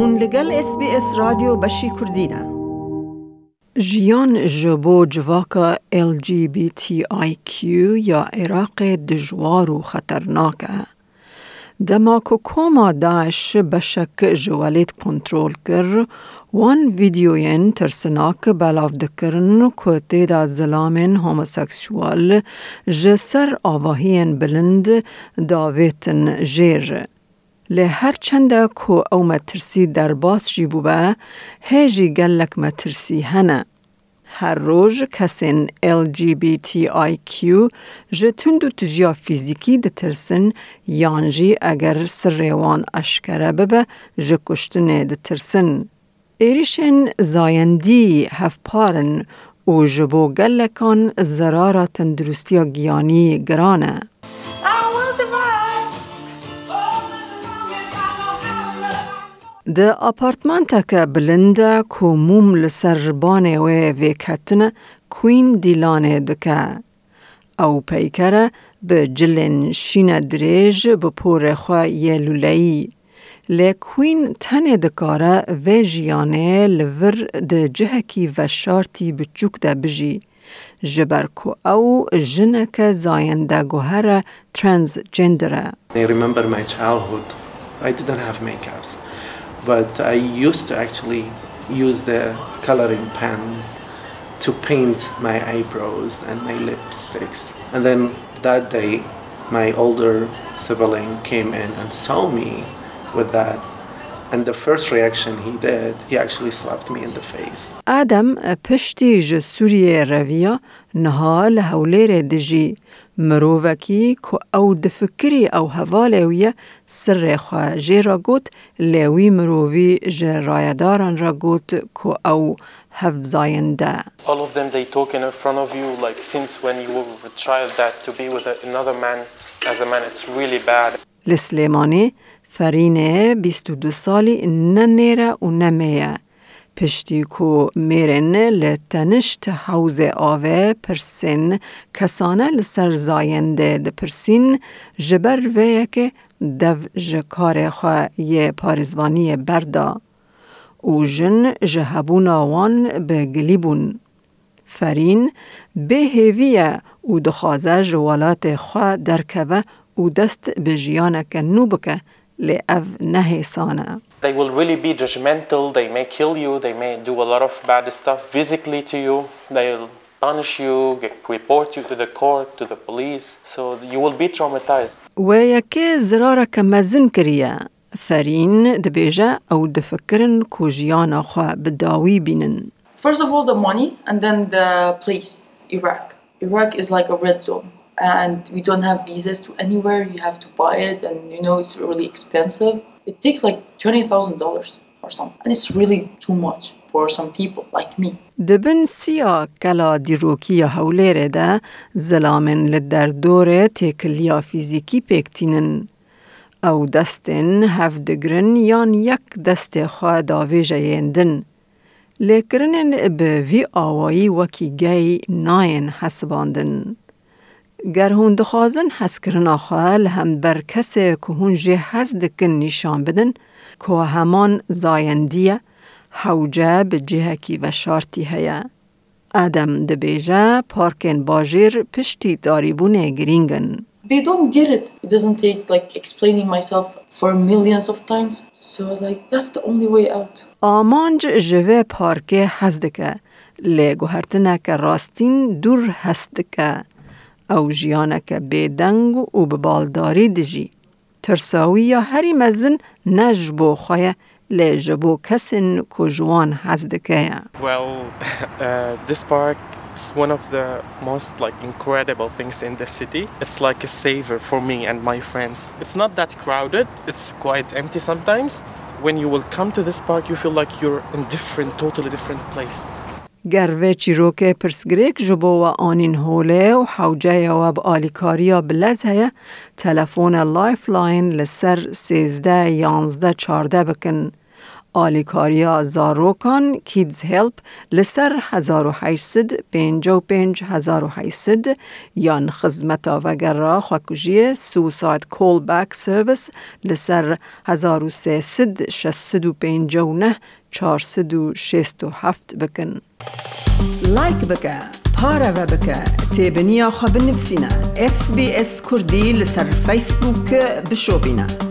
هون لگل اس بی اس رادیو بشی کردینه جیان جبو جواکا LGBTIQ یا عراق دجوار و خطرناکه دما کو کوما داعش بشک جوالت کنترول کر وان ویدیوین ترسناک بلاف دکرن کو تیدا زلامن هوموسکسوال جسر آواهین بلند داویتن جیر. لی هر چنده کو او مترسی در باس جی بوبه هیجی گلک مترسی هنه. هر روز کسین LGBTIQ جتون دو تجیا فیزیکی دترسن یانجی اگر سریوان اشکره ببه جکشتنه دترسن. ایریشن زایندی هفپارن و جبو گلکان زرارا تندرستی گیانی گرانه. د اپارتمانتک بلنده کو موم لسر بانه و ویکتنه کوین. او پیکره به جلن شین دریج به پور خواه یه لولهی. لی کوین تنه دکاره و جیانه لور ده جهکی و شارتی بچوک ده بجی. جبر کو او جنک زاینده گوهر ترانسجندره. I remember my childhood. I didn't have makeups. But I used to actually use the coloring pens to paint my eyebrows and my lipsticks. And then that day, my older sibling came in and saw me with that. And the first reaction he did, he actually slapped me in the face. Adam پشتی جسوری رویا نهال هولیر دجی مرووکی که او دفکری او هواله ویه سر خواه جی را گوت لیوی مرووی جی رایداران را گوت که او هفزاینده All of them they talk in front of you like since when you were a child that to be with another man as a man it's really bad لسلیمانی فرینه 22 سالی نه نیره و نه میه. پشتی کو میرن لتنشت حوز آوه پرسین کسانه لسر زاینده ده پرسین جبر ویه که دو جکار خواه یه پارزوانی بردا. او جن جهبون آوان به گلیبون. فرین به هیویه او دخوازه جوالات خواه درکوه او دست به جیانک نو بکه. نه سانه. They will really be judgmental, they may kill you, they may do a lot of bad stuff physically to you, they'll punish you, get, report you to the court, to the police, so you will be traumatized. و یکی زرارک مزن کریه فرین دبیجه أو دفکرن کو جیانا خواه بداوی بینن. First of all, the money, and then the place, Iraq. Iraq is like a red zone, and we don't have visas to anywhere. You have to buy it, and you know it's really expensive. It takes like $20,000 or something, and it's really too much for some people like me. دبن سیا کلا دیروکی هولیر ده زلامن لدر دور تکلیا فیزیکی پیکتینن. او دستن هف دگرن یان یک دست خواه داویجه یندن. لیکرنن به وی آوایی وکی گی ناین حسباندن. گەر هون دخوازن حەزکردناخوا لە هەمبەر کەسێک و هون ژێ حەز دکن نیشان بدن کۆ هەمان زایەندیە حوجە bi cihekî veşartî heye. Edem dibêje parkên bajêr piştî darîbûnê giring in. They don't get it. It doesn't take like explaining myself for millions of times. So I was like, that's the only way out. Amanc ji vê parkê hez dike. Lê guhertineke rastîn dûr hes dike. او جیانک بیدنگ و ببالداری دجی. ترساوی یا هری مزن نجبو خواه لجبو کسن کجوان هزدکه Well, uh, this park is one of the most like incredible things in the city. It's like a saver for me and my friends. It's not that crowded. It's quite empty sometimes. When you will come to this park, you feel like you're in different, totally different place. گروه چیروک پرسگریک جبو و آنین هوله و حوجه و با آلیکاریا بلز هیا تلفون لایف لاین لسر سیزده یانزده چارده بکن. آلیکاریا زاروکان کیدز هلپ لسر 1800 پنج و پنج هزار و حیصد یان خزمتا وگرا خوکجی سوساید کول بک سرویس لسر 1300 شسد و پنج و نه چارسد و شست و هفت بکن لایک بکه پارە بکە تێبنییا خە بنفسینە SسBS کوردی لەسەر فیسبوک بشۆبینە.